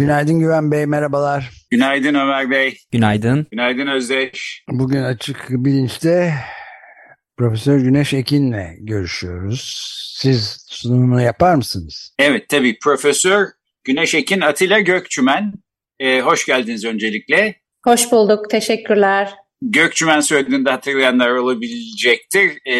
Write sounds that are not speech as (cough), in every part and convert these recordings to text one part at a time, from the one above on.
Günaydın Güven Bey, merhabalar. Günaydın Ömer Bey. Günaydın. Günaydın Özdeş. Bugün Açık Bilinç'te Profesör Güneş Ekin'le görüşüyoruz. Siz sunumunu yapar mısınız? Evet tabii Profesör Güneş Ekin Atilla Gökçümen. Ee, hoş geldiniz öncelikle. Hoş bulduk, teşekkürler. Gökçümen söylediğinde hatırlayanlar olabilecektir. Ee,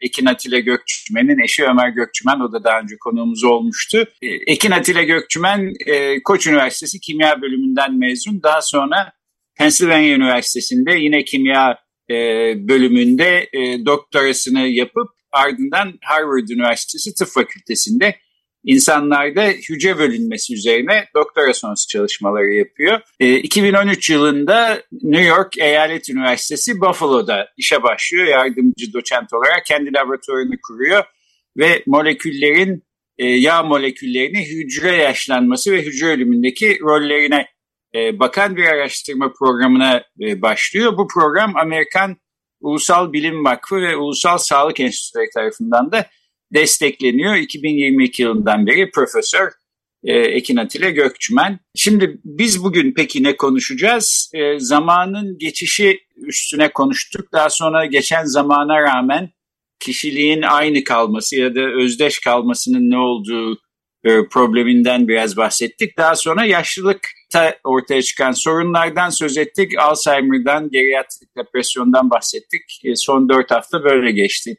Ekin Atilla Gökçümen'in eşi Ömer Gökçümen, o da daha önce konuğumuz olmuştu. Ee, Ekin Atilla Gökçümen, e, Koç Üniversitesi Kimya Bölümünden mezun. Daha sonra Pennsylvania Üniversitesi'nde yine kimya e, bölümünde e, doktorasını yapıp ardından Harvard Üniversitesi Tıp Fakültesi'nde insanlarda hücre bölünmesi üzerine doktora sonrası çalışmaları yapıyor. E, 2013 yılında New York Eyalet Üniversitesi Buffalo'da işe başlıyor. Yardımcı doçent olarak kendi laboratuvarını kuruyor ve moleküllerin e, yağ moleküllerini hücre yaşlanması ve hücre ölümündeki rollerine e, bakan bir araştırma programına e, başlıyor. Bu program Amerikan Ulusal Bilim Vakfı ve Ulusal Sağlık Enstitüleri tarafından da destekleniyor. 2022 yılından beri Profesör e, Ekin Atilla Gökçümen. Şimdi biz bugün peki ne konuşacağız? E, zamanın geçişi üstüne konuştuk. Daha sonra geçen zamana rağmen kişiliğin aynı kalması ya da özdeş kalmasının ne olduğu e, probleminden biraz bahsettik. Daha sonra yaşlılıkta ortaya çıkan sorunlardan söz ettik. Alzheimer'dan, geriatrik depresyondan bahsettik. Son dört hafta böyle geçti.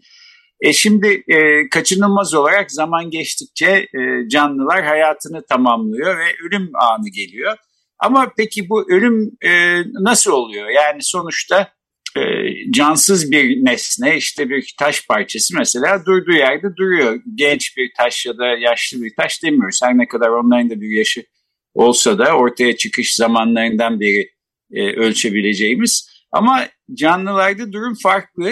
E şimdi e, kaçınılmaz olarak zaman geçtikçe e, canlılar hayatını tamamlıyor ve ölüm anı geliyor. Ama peki bu ölüm e, nasıl oluyor? Yani sonuçta e, cansız bir nesne işte bir taş parçası mesela durduğu yerde duruyor. Genç bir taş ya da yaşlı bir taş demiyoruz. Her ne kadar onların da bir yaşı olsa da ortaya çıkış zamanlarından beri e, ölçebileceğimiz. Ama canlılarda durum farklı.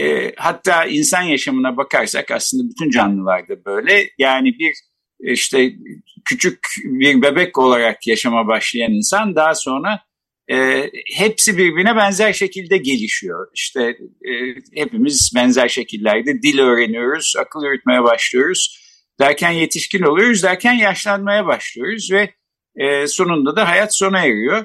E, hatta insan yaşamına bakarsak aslında bütün canlılarda böyle. Yani bir işte küçük bir bebek olarak yaşama başlayan insan daha sonra e, hepsi birbirine benzer şekilde gelişiyor. İşte e, hepimiz benzer şekillerde dil öğreniyoruz, akıl yürütmeye başlıyoruz. Derken yetişkin oluyoruz, derken yaşlanmaya başlıyoruz ve e, sonunda da hayat sona eriyor.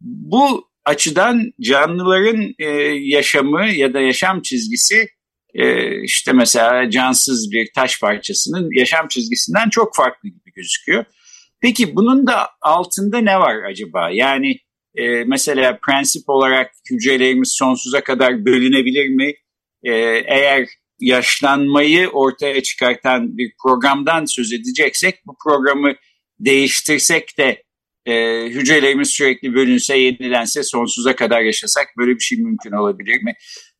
Bu açıdan canlıların e, yaşamı ya da yaşam çizgisi e, işte mesela cansız bir taş parçasının yaşam çizgisinden çok farklı gibi gözüküyor. Peki bunun da altında ne var acaba? Yani e, mesela prensip olarak hücrelerimiz sonsuza kadar bölünebilir mi? E, eğer yaşlanmayı ortaya çıkartan bir programdan söz edeceksek bu programı değiştirsek de e, hücrelerimiz sürekli bölünse, yenilense, sonsuza kadar yaşasak böyle bir şey mümkün olabilir mi?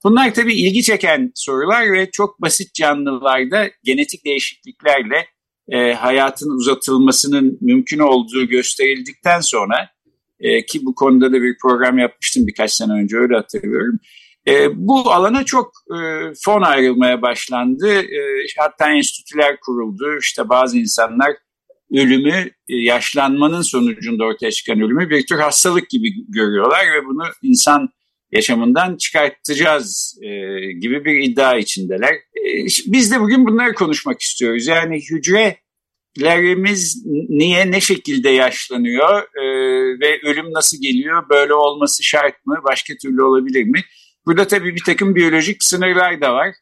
Bunlar tabii ilgi çeken sorular ve çok basit canlılarda genetik değişikliklerle e, hayatın uzatılmasının mümkün olduğu gösterildikten sonra e, ki bu konuda da bir program yapmıştım birkaç sene önce öyle hatırlıyorum. E, bu alana çok e, fon ayrılmaya başlandı. E, hatta enstitüler kuruldu. İşte bazı insanlar ölümü, e, yaşlanmanın sonucunda ortaya çıkan ölümü bir tür hastalık gibi görüyorlar ve bunu insan yaşamından çıkartacağız e, gibi bir iddia içindeler. E, biz de bugün bunları konuşmak istiyoruz. Yani hücrelerimiz niye, ne şekilde yaşlanıyor e, ve ölüm nasıl geliyor, böyle olması şart mı, başka türlü olabilir mi? Burada tabii bir takım biyolojik sınırlar da var.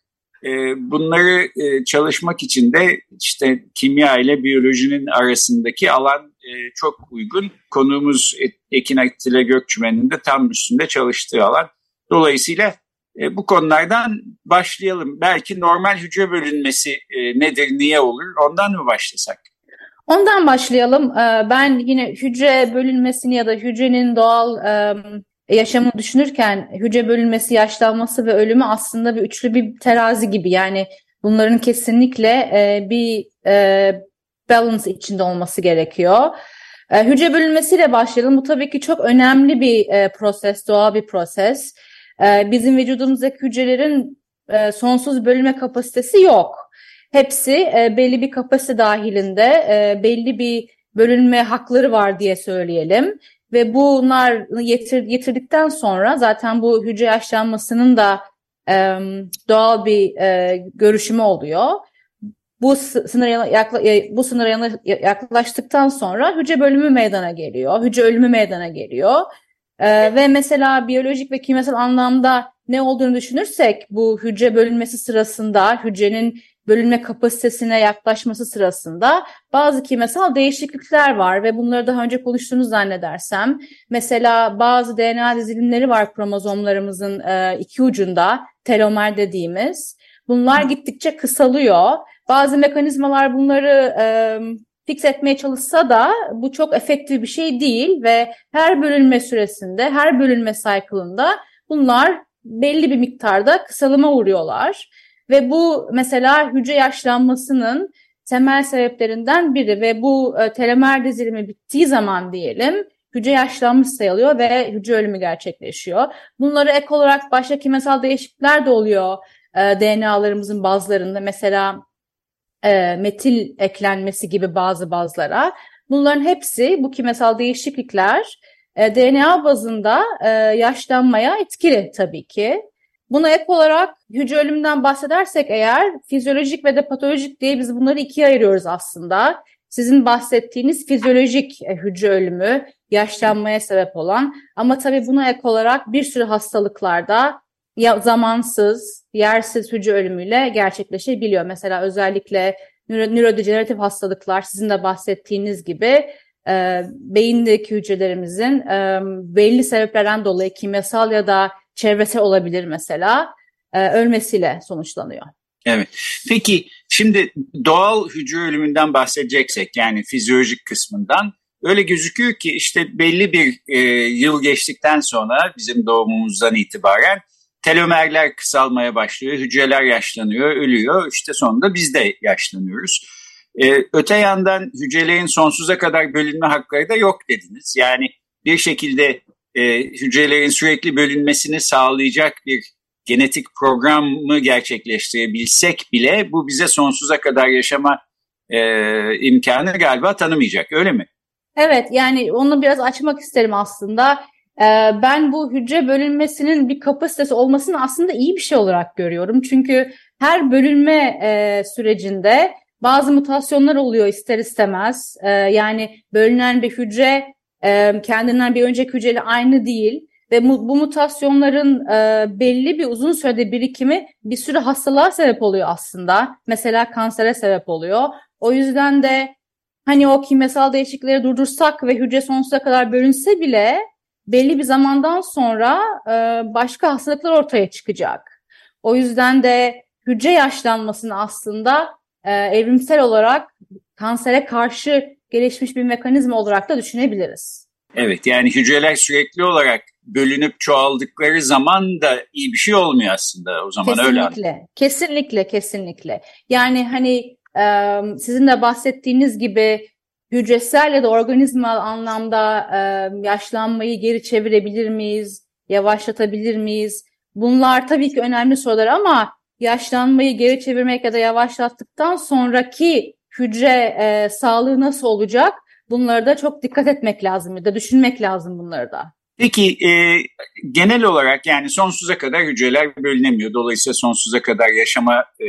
Ee, bunları e, çalışmak için de işte kimya ile biyolojinin arasındaki alan e, çok uygun. Konuğumuz Ekin Atilla Gökçümen'in de tam üstünde çalıştığı alan. Dolayısıyla e, bu konulardan başlayalım. Belki normal hücre bölünmesi nedir, niye olur? Ondan mı başlasak? Ondan başlayalım. Ee, ben yine hücre bölünmesini ya da hücrenin doğal yaşamı düşünürken hücre bölünmesi, yaşlanması ve ölümü aslında bir üçlü bir terazi gibi. Yani bunların kesinlikle e, bir e, balance içinde olması gerekiyor. E, hücre bölünmesiyle başlayalım. Bu tabii ki çok önemli bir e, proses, doğal bir proses. E, bizim vücudumuzdaki hücrelerin e, sonsuz bölünme kapasitesi yok. Hepsi e, belli bir kapasite dahilinde e, belli bir bölünme hakları var diye söyleyelim. Ve bunlar yetir, yetirdikten sonra zaten bu hücre yaşlanmasının da e, doğal bir e, görüşümü oluyor. Bu sınıra yakla, bu sınıra yaklaştıktan sonra hücre bölümü meydana geliyor. Hücre ölümü meydana geliyor. Ee, ve mesela biyolojik ve kimyasal anlamda ne olduğunu düşünürsek bu hücre bölünmesi sırasında hücrenin bölünme kapasitesine yaklaşması sırasında bazı kimyasal değişiklikler var ve bunları daha önce konuştuğunu zannedersem. Mesela bazı DNA dizilimleri var kromozomlarımızın e, iki ucunda telomer dediğimiz. Bunlar gittikçe kısalıyor. Bazı mekanizmalar bunları e, fix etmeye çalışsa da bu çok efektif bir şey değil ve her bölünme süresinde, her bölünme cycle'ında bunlar belli bir miktarda kısalıma uğruyorlar. Ve bu mesela hücre yaşlanmasının temel sebeplerinden biri ve bu e, telomer dizilimi bittiği zaman diyelim hücre yaşlanmış sayılıyor ve hücre ölümü gerçekleşiyor. Bunları ek olarak başka kimyasal değişiklikler de oluyor e, DNA'larımızın bazılarında. Mesela e, metil eklenmesi gibi bazı bazlara. Bunların hepsi bu kimyasal değişiklikler e, DNA bazında e, yaşlanmaya etkili tabii ki. Buna ek olarak hücre ölümünden bahsedersek eğer fizyolojik ve de patolojik diye biz bunları ikiye ayırıyoruz aslında. Sizin bahsettiğiniz fizyolojik e, hücre ölümü yaşlanmaya sebep olan ama tabii buna ek olarak bir sürü hastalıklarda ya zamansız, yersiz hücre ölümüyle gerçekleşebiliyor. Mesela özellikle nöro, nörodejeneratif hastalıklar sizin de bahsettiğiniz gibi e, beyindeki hücrelerimizin e, belli sebeplerden dolayı kimyasal ya da çevresel olabilir mesela e, ölmesiyle sonuçlanıyor. Evet. Peki şimdi doğal hücre ölümünden bahsedeceksek yani fizyolojik kısmından öyle gözüküyor ki işte belli bir e, yıl geçtikten sonra bizim doğumumuzdan itibaren telomerler kısalmaya başlıyor, hücreler yaşlanıyor, ölüyor. İşte sonunda biz de yaşlanıyoruz. Ee, öte yandan hücrelerin sonsuza kadar bölünme hakları da yok dediniz. Yani bir şekilde e, hücrelerin sürekli bölünmesini sağlayacak bir genetik programı gerçekleştirebilsek bile bu bize sonsuza kadar yaşama e, imkanı galiba tanımayacak öyle mi? Evet yani onu biraz açmak isterim aslında. Ee, ben bu hücre bölünmesinin bir kapasitesi olmasını aslında iyi bir şey olarak görüyorum. Çünkü her bölünme e, sürecinde bazı mutasyonlar oluyor ister istemez. Ee, yani bölünen bir hücre e, kendinden bir önceki hücreyle aynı değil. Ve bu mutasyonların e, belli bir uzun sürede birikimi bir sürü hastalığa sebep oluyor aslında. Mesela kansere sebep oluyor. O yüzden de hani o kimyasal değişiklikleri durdursak ve hücre sonsuza kadar bölünse bile belli bir zamandan sonra e, başka hastalıklar ortaya çıkacak. O yüzden de hücre yaşlanmasını aslında e, evrimsel olarak kansere karşı gelişmiş bir mekanizma olarak da düşünebiliriz. Evet yani hücreler sürekli olarak bölünüp çoğaldıkları zaman da iyi bir şey olmuyor aslında o zaman kesinlikle, öyle. Kesinlikle, kesinlikle, kesinlikle. Yani hani e, sizin de bahsettiğiniz gibi hücresel ya da organizmal anlamda e, yaşlanmayı geri çevirebilir miyiz? Yavaşlatabilir miyiz? Bunlar tabii ki önemli sorular ama yaşlanmayı geri çevirmek ya da yavaşlattıktan sonraki hücre e, sağlığı nasıl olacak? Bunları da çok dikkat etmek lazım ya da düşünmek lazım bunları da. Peki e, genel olarak yani sonsuza kadar hücreler bölünemiyor. Dolayısıyla sonsuza kadar yaşama e,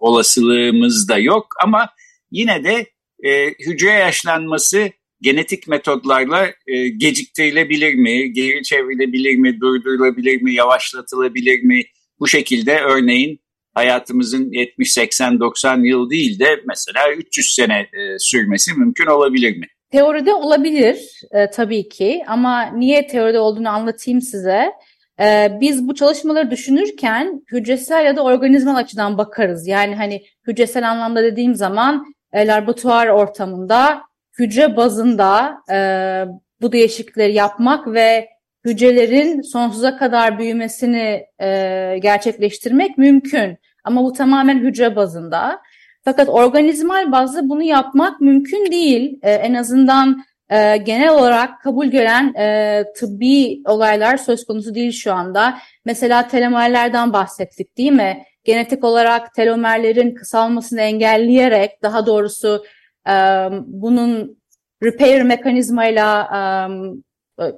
olasılığımız da yok ama yine de e, hücre yaşlanması genetik metodlarla e, geciktirilebilir mi, geri çevrilebilir mi, durdurulabilir mi, yavaşlatılabilir mi? Bu şekilde örneğin hayatımızın 70, 80, 90 yıl değil de mesela 300 sene e, sürmesi mümkün olabilir mi? Teoride olabilir e, tabii ki ama niye teoride olduğunu anlatayım size. E, biz bu çalışmaları düşünürken hücresel ya da organizmal açıdan bakarız. Yani hani hücresel anlamda dediğim zaman e, laboratuvar ortamında hücre bazında e, bu değişiklikleri yapmak ve hücrelerin sonsuza kadar büyümesini e, gerçekleştirmek mümkün. Ama bu tamamen hücre bazında. Fakat organizmal bazda bunu yapmak mümkün değil. E, en azından e, genel olarak kabul gören e, tıbbi olaylar söz konusu değil şu anda. Mesela telomerlerden bahsettik değil mi? Genetik olarak telomerlerin kısalmasını engelleyerek daha doğrusu e, bunun repair mekanizmayla e,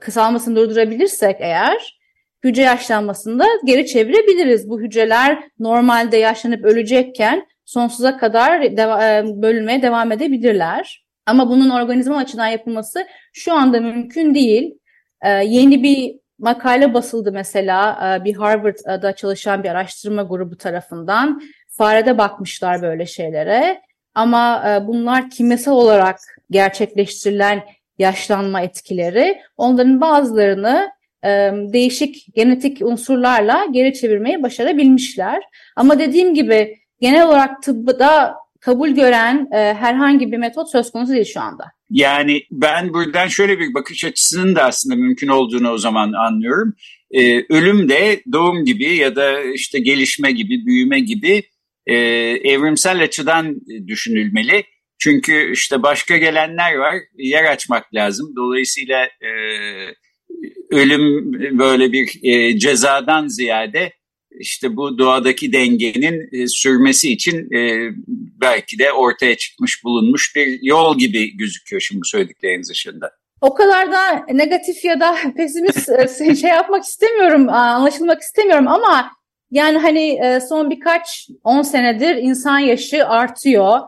kısalmasını durdurabilirsek eğer hücre yaşlanmasında geri çevirebiliriz. Bu hücreler normalde yaşlanıp ölecekken sonsuza kadar deva bölünmeye devam edebilirler. Ama bunun organizma açıdan yapılması şu anda mümkün değil. Ee, yeni bir makale basıldı mesela e, bir Harvard'da çalışan bir araştırma grubu tarafından. Farede bakmışlar böyle şeylere. Ama e, bunlar kimyasal olarak gerçekleştirilen yaşlanma etkileri onların bazılarını e, değişik genetik unsurlarla geri çevirmeyi başarabilmişler. Ama dediğim gibi genel olarak tıbbıda kabul gören e, herhangi bir metot söz konusu değil şu anda. Yani ben buradan şöyle bir bakış açısının da aslında mümkün olduğunu o zaman anlıyorum. Ee, ölüm de doğum gibi ya da işte gelişme gibi, büyüme gibi e, evrimsel açıdan düşünülmeli. Çünkü işte başka gelenler var, yer açmak lazım. Dolayısıyla e, ölüm böyle bir e, cezadan ziyade işte bu doğadaki dengenin e, sürmesi için e, belki de ortaya çıkmış bulunmuş bir yol gibi gözüküyor şimdi bu söyledikleriniz ışığında. O kadar da negatif ya da pesimist e, (laughs) şey yapmak istemiyorum, anlaşılmak istemiyorum ama yani hani e, son birkaç on senedir insan yaşı artıyor.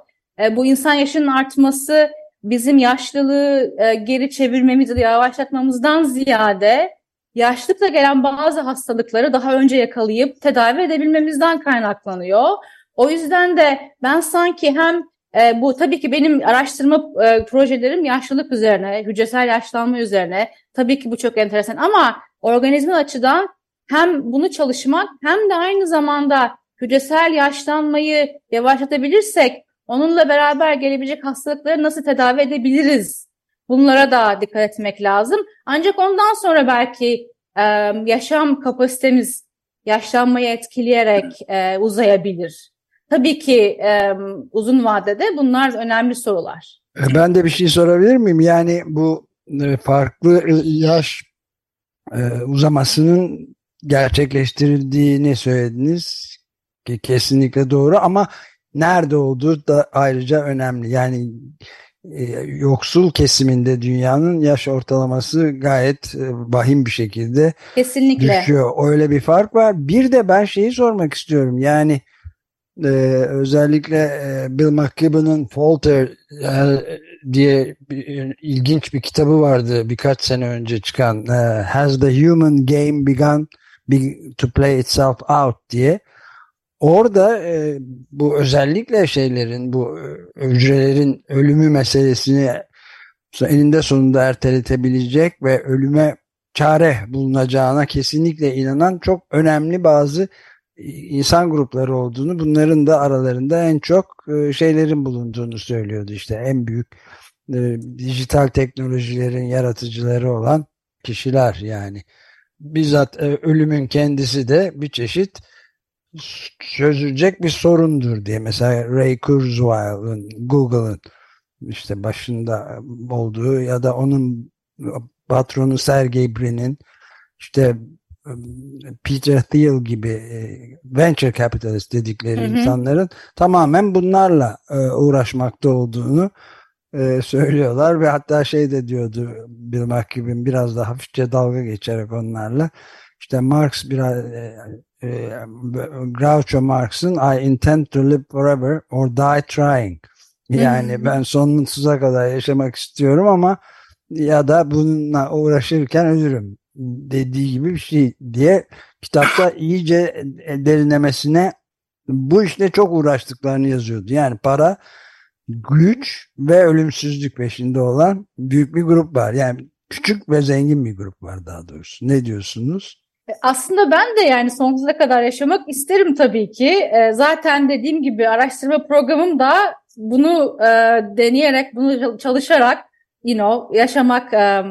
E, bu insan yaşının artması bizim yaşlılığı geri çevirmemiz ya yavaşlatmamızdan ziyade yaşlıkla gelen bazı hastalıkları daha önce yakalayıp tedavi edebilmemizden kaynaklanıyor. O yüzden de ben sanki hem e, bu tabii ki benim araştırma e, projelerim yaşlılık üzerine, hücresel yaşlanma üzerine. Tabii ki bu çok enteresan ama organizma açıdan hem bunu çalışmak hem de aynı zamanda hücresel yaşlanmayı yavaşlatabilirsek onunla beraber gelebilecek hastalıkları nasıl tedavi edebiliriz Bunlara da dikkat etmek lazım. Ancak ondan sonra belki e, yaşam kapasitemiz yaşlanmayı etkileyerek e, uzayabilir. Tabii ki e, uzun vadede bunlar önemli sorular. E, ben de bir şey sorabilir miyim? Yani bu e, farklı yaş e, uzamasının gerçekleştirildiğini söylediniz. Kesinlikle doğru ama nerede olduğu da ayrıca önemli. Yani e, yoksul kesiminde dünyanın yaş ortalaması gayet e, vahim bir şekilde Kesinlikle. düşüyor. Öyle bir fark var. Bir de ben şeyi sormak istiyorum. Yani e, özellikle e, Bill McKibben'ın Falter e, diye bir, ilginç bir kitabı vardı birkaç sene önce çıkan e, Has the Human Game Begun to Play Itself Out diye. Orada e, bu özellikle şeylerin bu e, hücrelerin ölümü meselesini eninde sonunda erteletebilecek ve ölüme çare bulunacağına kesinlikle inanan çok önemli bazı e, insan grupları olduğunu bunların da aralarında en çok e, şeylerin bulunduğunu söylüyordu işte. En büyük dijital teknolojilerin yaratıcıları olan kişiler yani. Bizzat ölümün kendisi de bir çeşit çözülecek bir sorundur diye. Mesela Ray Kurzweil'ın Google'ın işte başında olduğu ya da onun patronu Sergey Brin'in işte Peter Thiel gibi e, venture capitalist dedikleri hı hı. insanların tamamen bunlarla e, uğraşmakta olduğunu e, söylüyorlar ve hatta şey de diyordu Bill McKibben biraz da hafifçe dalga geçerek onlarla işte Marx biraz e, Groucho Marx'ın I intend to live forever or die trying. Yani ben sonsuza kadar yaşamak istiyorum ama ya da bununla uğraşırken ölürüm dediği gibi bir şey diye kitapta (coughs) iyice derinlemesine bu işte çok uğraştıklarını yazıyordu. Yani para, güç ve ölümsüzlük peşinde olan büyük bir grup var. Yani küçük ve zengin bir grup var daha doğrusu. Ne diyorsunuz? Aslında ben de yani sonsuza kadar yaşamak isterim tabii ki. E, zaten dediğim gibi araştırma programım da bunu e, deneyerek, bunu çalışarak you know, yaşamak e,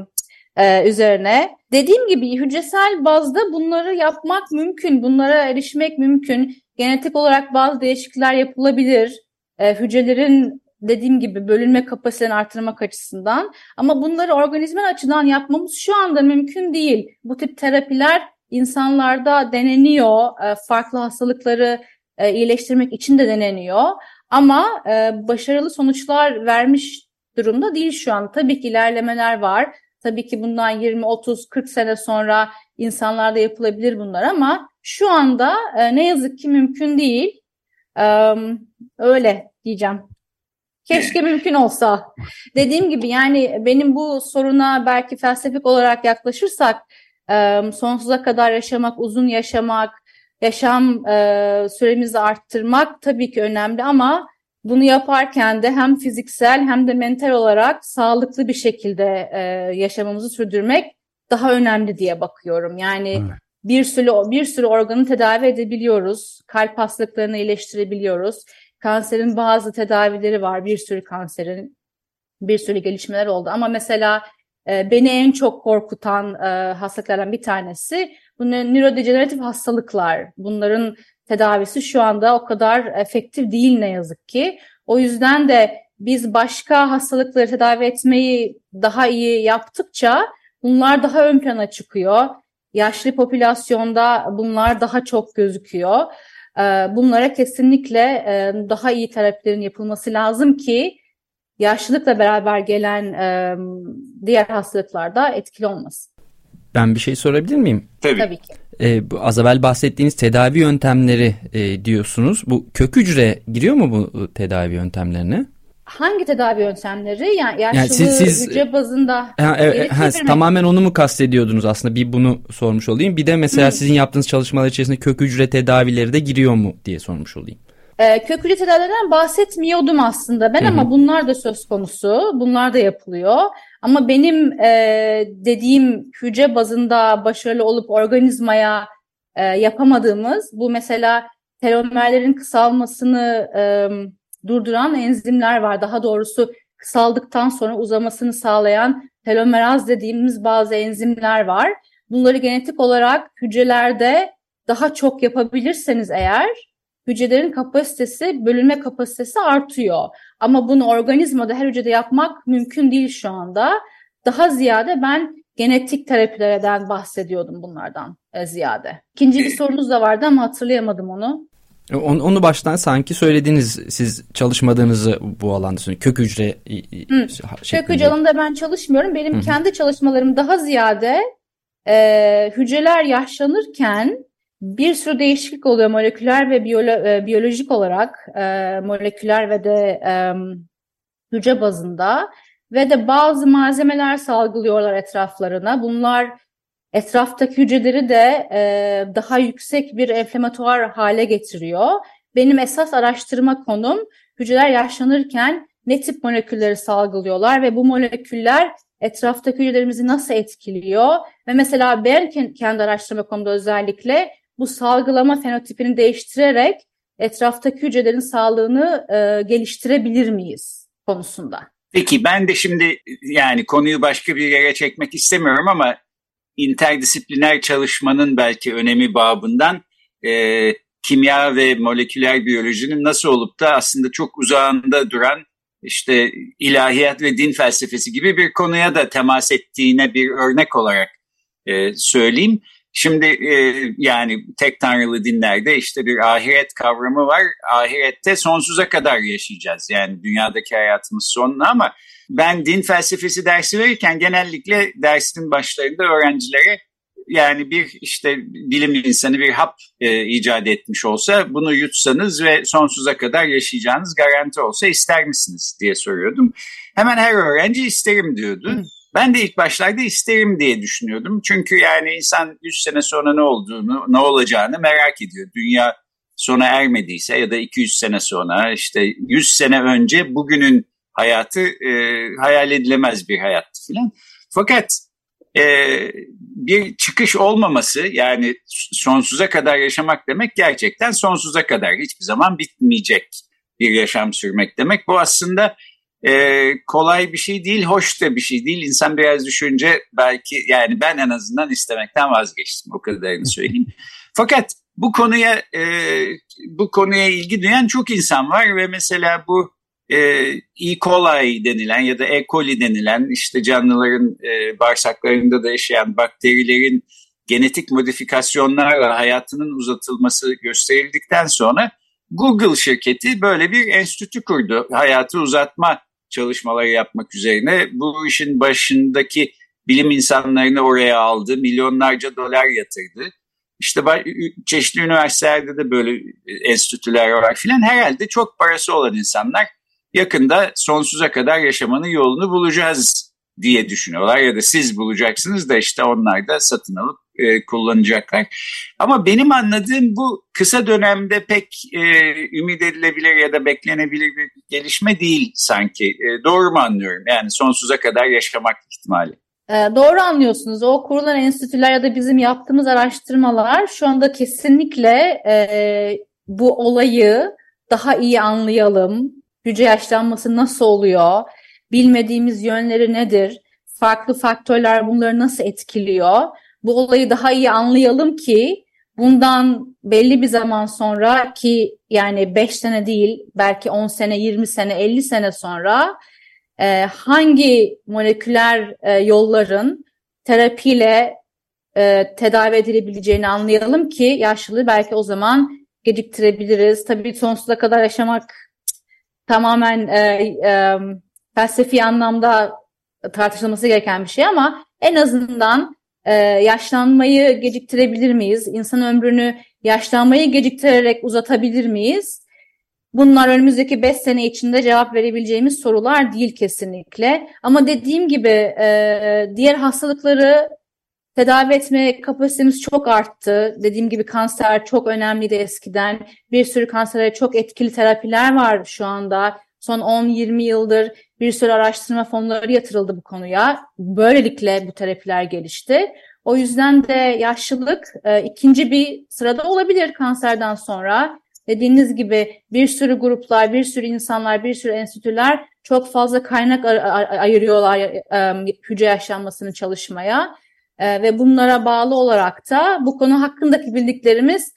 e, üzerine. Dediğim gibi hücresel bazda bunları yapmak mümkün, bunlara erişmek mümkün. Genetik olarak bazı değişiklikler yapılabilir. hücrelerin dediğim gibi bölünme kapasitelerini artırmak açısından ama bunları organizmal açıdan yapmamız şu anda mümkün değil. Bu tip terapiler insanlarda deneniyor. E, farklı hastalıkları e, iyileştirmek için de deneniyor. Ama e, başarılı sonuçlar vermiş durumda değil şu an. Tabii ki ilerlemeler var. Tabii ki bundan 20, 30, 40 sene sonra insanlarda yapılabilir bunlar ama şu anda ne yazık ki mümkün değil. Öyle diyeceğim. Keşke mümkün olsa. Dediğim gibi yani benim bu soruna belki felsefik olarak yaklaşırsak e, sonsuza kadar yaşamak, uzun yaşamak, yaşam e, süremizi arttırmak tabii ki önemli ama bunu yaparken de hem fiziksel hem de mental olarak sağlıklı bir şekilde e, yaşamamızı sürdürmek daha önemli diye bakıyorum. Yani evet. bir sürü bir sürü organı tedavi edebiliyoruz. Kalp hastalıklarını iyileştirebiliyoruz. Kanserin bazı tedavileri var. Bir sürü kanserin bir sürü gelişmeler oldu. Ama mesela e, beni en çok korkutan e, hastalıklardan bir tanesi bu nörodejeneratif hastalıklar. Bunların tedavisi şu anda o kadar efektif değil ne yazık ki. O yüzden de biz başka hastalıkları tedavi etmeyi daha iyi yaptıkça bunlar daha ön plana çıkıyor. Yaşlı popülasyonda bunlar daha çok gözüküyor. Ee, bunlara kesinlikle e, daha iyi terapilerin yapılması lazım ki yaşlılıkla beraber gelen e, diğer hastalıklarda etkili olmasın. Ben bir şey sorabilir miyim? Tabii. Tabii ki. Ee, bu az evvel bahsettiğiniz tedavi yöntemleri e, diyorsunuz. Bu kök hücre giriyor mu bu e, tedavi yöntemlerine? Hangi tedavi yöntemleri? Yani yaşlı yani siz, siz, hücre bazında ha, evet, ha, tamamen onu mu kastediyordunuz aslında? Bir bunu sormuş olayım. Bir de mesela Hı. sizin yaptığınız çalışmalar içerisinde kök hücre tedavileri de giriyor mu diye sormuş olayım. Ee, kök hücre tedavilerinden bahsetmiyordum aslında ben Hı-hı. ama bunlar da söz konusu. Bunlar da yapılıyor. Ama benim e, dediğim hücre bazında başarılı olup organizmaya e, yapamadığımız bu mesela telomerlerin kısalmasını e, durduran enzimler var. Daha doğrusu kısaldıktan sonra uzamasını sağlayan telomeraz dediğimiz bazı enzimler var. Bunları genetik olarak hücrelerde daha çok yapabilirseniz eğer hücrelerin kapasitesi, bölünme kapasitesi artıyor. Ama bunu organizmada her hücrede yapmak mümkün değil şu anda. Daha ziyade ben genetik terapilerden bahsediyordum bunlardan e, ziyade. İkinci bir sorunuz da vardı ama hatırlayamadım onu. Onu, onu baştan sanki söylediniz siz çalışmadığınızı bu alanda kök hücre Hı. Kök hücre alanında ben çalışmıyorum. Benim Hı. kendi çalışmalarım daha ziyade e, hücreler yaşlanırken bir sürü değişiklik oluyor moleküler ve biyolo e, biyolojik olarak e, moleküler ve de e, hücre bazında ve de bazı malzemeler salgılıyorlar etraflarına. Bunlar etraftaki hücreleri de e, daha yüksek bir enflamatuar hale getiriyor. Benim esas araştırma konum hücreler yaşlanırken ne tip molekülleri salgılıyorlar ve bu moleküller etraftaki hücrelerimizi nasıl etkiliyor? Ve mesela ben kendi araştırma konumda özellikle bu salgılama fenotipini değiştirerek etraftaki hücrelerin sağlığını e, geliştirebilir miyiz konusunda. Peki ben de şimdi yani konuyu başka bir yere çekmek istemiyorum ama interdisipliner çalışmanın belki önemi babından e, kimya ve moleküler biyolojinin nasıl olup da aslında çok uzağında duran işte ilahiyat ve din felsefesi gibi bir konuya da temas ettiğine bir örnek olarak e, söyleyeyim. Şimdi e, yani tek tanrılı dinlerde işte bir ahiret kavramı var. Ahirette sonsuza kadar yaşayacağız. Yani dünyadaki hayatımız sonuna ama ben din felsefesi dersi verirken genellikle dersin başlarında öğrencilere yani bir işte bilim insanı bir hap e, icat etmiş olsa bunu yutsanız ve sonsuza kadar yaşayacağınız garanti olsa ister misiniz diye soruyordum. Hemen her öğrenci isterim diyordu. Ben de ilk başlarda isterim diye düşünüyordum. Çünkü yani insan 100 sene sonra ne olduğunu, ne olacağını merak ediyor. Dünya sona ermediyse ya da 200 sene sonra işte 100 sene önce bugünün hayatı e, hayal edilemez bir hayattı filan. Fakat e, bir çıkış olmaması yani sonsuza kadar yaşamak demek gerçekten sonsuza kadar hiçbir zaman bitmeyecek bir yaşam sürmek demek. Bu aslında e, kolay bir şey değil, hoş da bir şey değil. İnsan biraz düşünce belki yani ben en azından istemekten vazgeçtim o kadarını söyleyeyim. (laughs) Fakat bu konuya e, bu konuya ilgi duyan çok insan var ve mesela bu e, E. coli denilen ya da E. coli denilen işte canlıların e, bağırsaklarında da yaşayan bakterilerin genetik modifikasyonlarla hayatının uzatılması gösterildikten sonra Google şirketi böyle bir enstitü kurdu. Hayatı uzatma çalışmaları yapmak üzerine. Bu işin başındaki bilim insanlarını oraya aldı. Milyonlarca dolar yatırdı. İşte çeşitli üniversitelerde de böyle enstitüler var filan. Herhalde çok parası olan insanlar yakında sonsuza kadar yaşamanın yolunu bulacağız diye düşünüyorlar. Ya da siz bulacaksınız da işte onlar da satın alıp e, kullanacaklar. Ama benim anladığım bu kısa dönemde pek e, ümit edilebilir ya da beklenebilir bir gelişme değil sanki. E, doğru mu anlıyorum? Yani sonsuza kadar yaşamak ihtimali. E, doğru anlıyorsunuz. O kurulan enstitüler ya da bizim yaptığımız araştırmalar şu anda kesinlikle e, bu olayı daha iyi anlayalım. Hücre yaşlanması nasıl oluyor? Bilmediğimiz yönleri nedir? Farklı faktörler bunları nasıl etkiliyor? Bu olayı daha iyi anlayalım ki bundan belli bir zaman sonra ki yani 5 sene değil belki 10 sene, 20 sene, 50 sene sonra e, hangi moleküler e, yolların terapiyle e, tedavi edilebileceğini anlayalım ki yaşlılığı belki o zaman geciktirebiliriz. Tabii sonsuza kadar yaşamak tamamen e, e, felsefi anlamda tartışılması gereken bir şey ama en azından e, yaşlanmayı geciktirebilir miyiz? İnsan ömrünü yaşlanmayı geciktirerek uzatabilir miyiz? Bunlar önümüzdeki 5 sene içinde cevap verebileceğimiz sorular değil kesinlikle. Ama dediğim gibi e, diğer hastalıkları tedavi etme kapasitemiz çok arttı. Dediğim gibi kanser çok önemliydi eskiden. Bir sürü kansere çok etkili terapiler var şu anda. Son 10-20 yıldır bir sürü araştırma fonları yatırıldı bu konuya. Böylelikle bu terapiler gelişti. O yüzden de yaşlılık e, ikinci bir sırada olabilir kanserden sonra. Dediğiniz gibi bir sürü gruplar, bir sürü insanlar, bir sürü enstitüler çok fazla kaynak ayırıyorlar e, hücre yaşlanmasını çalışmaya. E, ve bunlara bağlı olarak da bu konu hakkındaki bildiklerimiz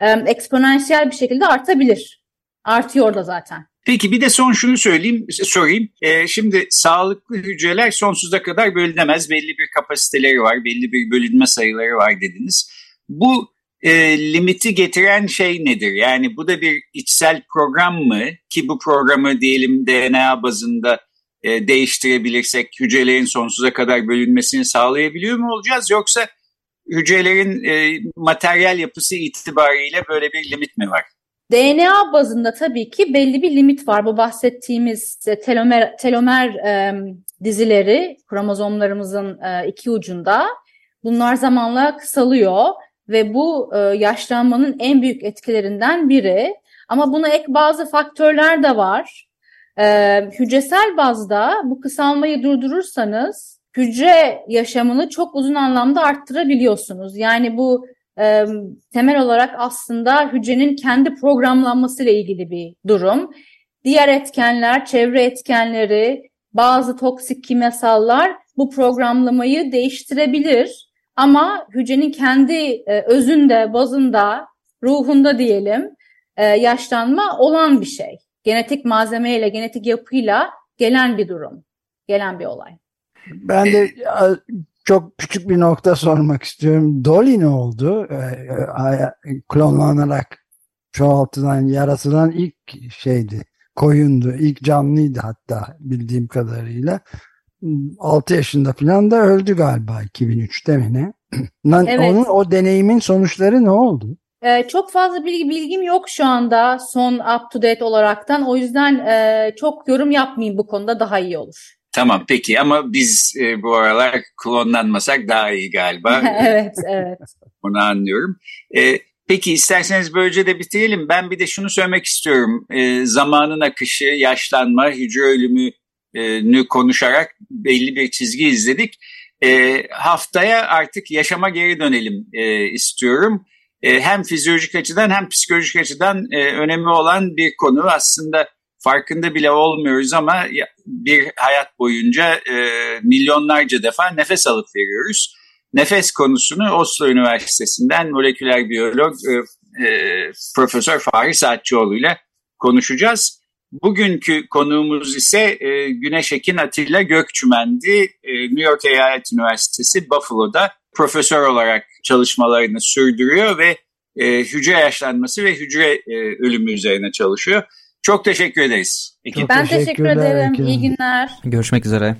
e, eksponansiyel bir şekilde artabilir. Artıyor da zaten. Peki bir de son şunu söyleyeyim, sorayım. Ee, şimdi sağlıklı hücreler sonsuza kadar bölünemez. Belli bir kapasiteleri var, belli bir bölünme sayıları var dediniz. Bu e, limiti getiren şey nedir? Yani bu da bir içsel program mı? Ki bu programı diyelim DNA bazında e, değiştirebilirsek hücrelerin sonsuza kadar bölünmesini sağlayabiliyor mu olacağız? Yoksa hücrelerin e, materyal yapısı itibariyle böyle bir limit mi var? DNA bazında tabii ki belli bir limit var. Bu bahsettiğimiz telomer, telomer e, dizileri kromozomlarımızın e, iki ucunda. Bunlar zamanla kısalıyor ve bu e, yaşlanmanın en büyük etkilerinden biri. Ama buna ek bazı faktörler de var. E, hücresel bazda bu kısalmayı durdurursanız hücre yaşamını çok uzun anlamda arttırabiliyorsunuz. Yani bu temel olarak aslında hücrenin kendi programlanması ile ilgili bir durum. Diğer etkenler, çevre etkenleri, bazı toksik kimyasallar bu programlamayı değiştirebilir. Ama hücrenin kendi e, özünde, bazında, ruhunda diyelim e, yaşlanma olan bir şey. Genetik malzemeyle, genetik yapıyla gelen bir durum, gelen bir olay. Ben de çok küçük bir nokta sormak istiyorum. Dolly ne oldu? Ee, klonlanarak çoğaltılan, yaratılan ilk şeydi. Koyundu. ilk canlıydı hatta bildiğim kadarıyla. 6 yaşında falan da öldü galiba 2003'te mi ne? (clears throat) evet. Onun o deneyimin sonuçları ne oldu? Ee, çok fazla bilgi bilgim yok şu anda son up to date olaraktan. O yüzden e, çok yorum yapmayayım bu konuda daha iyi olur. Tamam peki ama biz e, bu aralar klonlanmasak daha iyi galiba. (laughs) evet, evet. Bunu anlıyorum. E, peki isterseniz böylece de bitirelim. Ben bir de şunu söylemek istiyorum. E, zamanın akışı, yaşlanma, hücre ölümünü konuşarak belli bir çizgi izledik. E, haftaya artık yaşama geri dönelim e, istiyorum. E, hem fizyolojik açıdan hem psikolojik açıdan e, önemli olan bir konu aslında farkında bile olmuyoruz ama bir hayat boyunca e, milyonlarca defa nefes alıp veriyoruz. Nefes konusunu Oslo Üniversitesi'nden moleküler biyolog e, e, Profesör Fahri Saatçıoğlu ile konuşacağız. Bugünkü konuğumuz ise e, Güneş Ekin Atilla Gökçümen'di. E, New York Eyalet Üniversitesi Buffalo'da profesör olarak çalışmalarını sürdürüyor ve e, hücre yaşlanması ve hücre e, ölümü üzerine çalışıyor. Çok teşekkür ederiz. Çok ben teşekkür ederim. İyi günler. Görüşmek üzere.